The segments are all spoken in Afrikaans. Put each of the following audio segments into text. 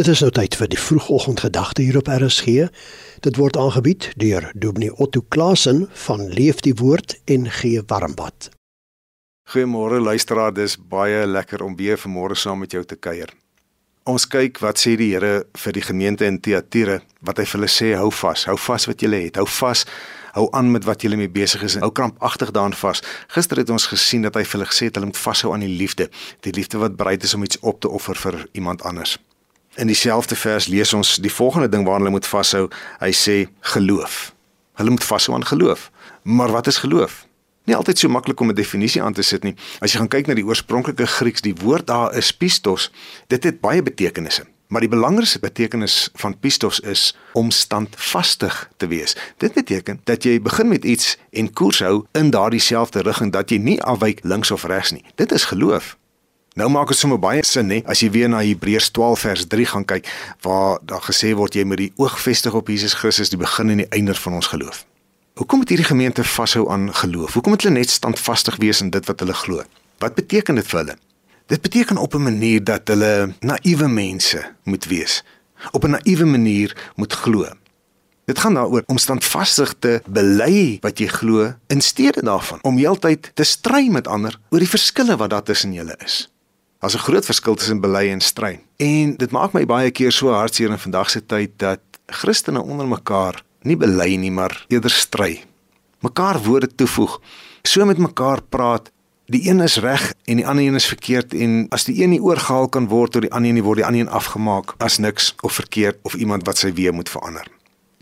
Dit is nou tyd vir die vroegoggendgedagte hier op RSG. Dit word aangebied deur Dominee Otto Klasen van Leef die Woord en gee warmbad. Goeiemôre luisteraar, dis baie lekker om weer vanmôre saam met jou te kuier. Ons kyk wat sê die Here vir die gemeente in Thyatira, wat hy vir hulle sê, hou vas, hou vas wat julle het, hou vas, hou aan met wat julle mee besig is, hou krampagtig daaraan vas. Gister het ons gesien dat hy vir hulle gesê het hulle moet vashou aan die liefde, die liefde wat bereid is om iets op te offer vir iemand anders. In dieselfde vers lees ons die volgende ding waaraan hulle moet vashou. Hy sê geloof. Hulle moet vashou aan geloof. Maar wat is geloof? Nie altyd so maklik om 'n definisie aan te sit nie. As jy gaan kyk na die oorspronklike Grieks, die woord daar is pistos. Dit het baie betekenisse. Maar die belangrikste betekenis van pistos is om standvastig te wees. Dit beteken dat jy begin met iets en koers hou in daardie selfde rigting dat jy nie afwyk links of regs nie. Dit is geloof. Nou maak dit sommer baie sin, hè, as jy weer na Hebreërs 12 vers 3 gaan kyk, waar daar gesê word jy moet die oog vestig op Jesus Christus, die begin en die einde van ons geloof. Hoekom het hierdie gemeente vashou aan geloof? Hoekom het hulle net standvastig wees in dit wat hulle glo? Wat beteken dit vir hulle? Dit beteken op 'n manier dat hulle naïewe mense moet wees. Op 'n naïewe manier moet glo. Dit gaan daaroor om standvastig te bely wat jy glo in steede daarvan om heeltyd te stry met ander oor die verskille wat daar tussen julle is. Daar's 'n groot verskil tussen bely en stryd. En dit maak my baie keer so hartseer in vandag se tyd dat Christene onder mekaar nie bely nie, maar eerder stry. Mekaar woorde toevoeg, so met mekaar praat. Die een is reg en die ander een is verkeerd en as die een nie oorgehaal kan word deur die ander een, word die ander een afgemaak as niks of verkeerd of iemand wat sy weer moet verander.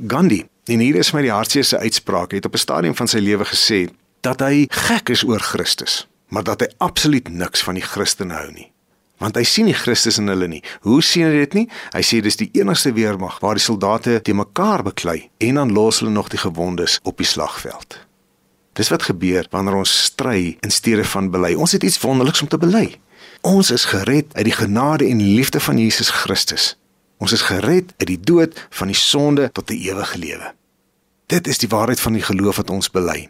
Gandhi, en hier is my die hartseer se uitspraak, het op 'n stadium van sy lewe gesê dat hy gek is oor Christus maar dat hy absoluut niks van die Christene hou nie. Want hy sien nie Christus in hulle nie. Hoe sien hy dit nie? Hy sê dis die enigste weermag waar die soldate te mekaar beklei en dan los hulle nog die gewondes op die slagveld. Dis wat gebeur wanneer ons stry in steede van bely. Ons het iets wonderliks om te bely. Ons is gered uit die genade en liefde van Jesus Christus. Ons is gered uit die dood van die sonde tot 'n ewige lewe. Dit is die waarheid van die geloof wat ons bely.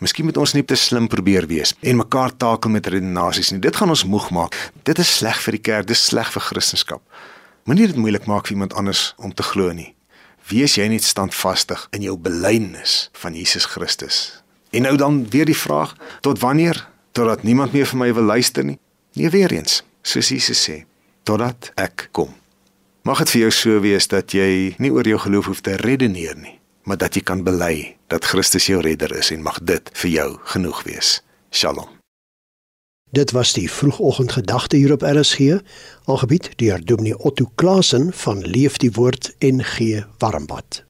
Miskien moet ons nie te slim probeer wees en mekaar takel met redenasies nie. Dit gaan ons moeg maak. Dit is sleg vir die kerk, dis sleg vir Christendom. Moenie dit moeilik maak vir iemand anders om te glo nie. Wees jy net standvastig in jou belydenis van Jesus Christus. En nou dan weer die vraag, tot wanneer? Totdat niemand meer vir my wil luister nie? Nee, weer eens, soos Jesus sê, totdat ek kom. Mag dit vir jou so wees dat jy nie oor jou geloof hoef te redeneer nie maar dat jy kan bely dat Christus jou redder is en mag dit vir jou genoeg wees. Shalom. Dit was die vroegoggendgedagte hier op RSG, aangebied deur Dominee Otto Klasen van Leef die Woord en gee Warmbad.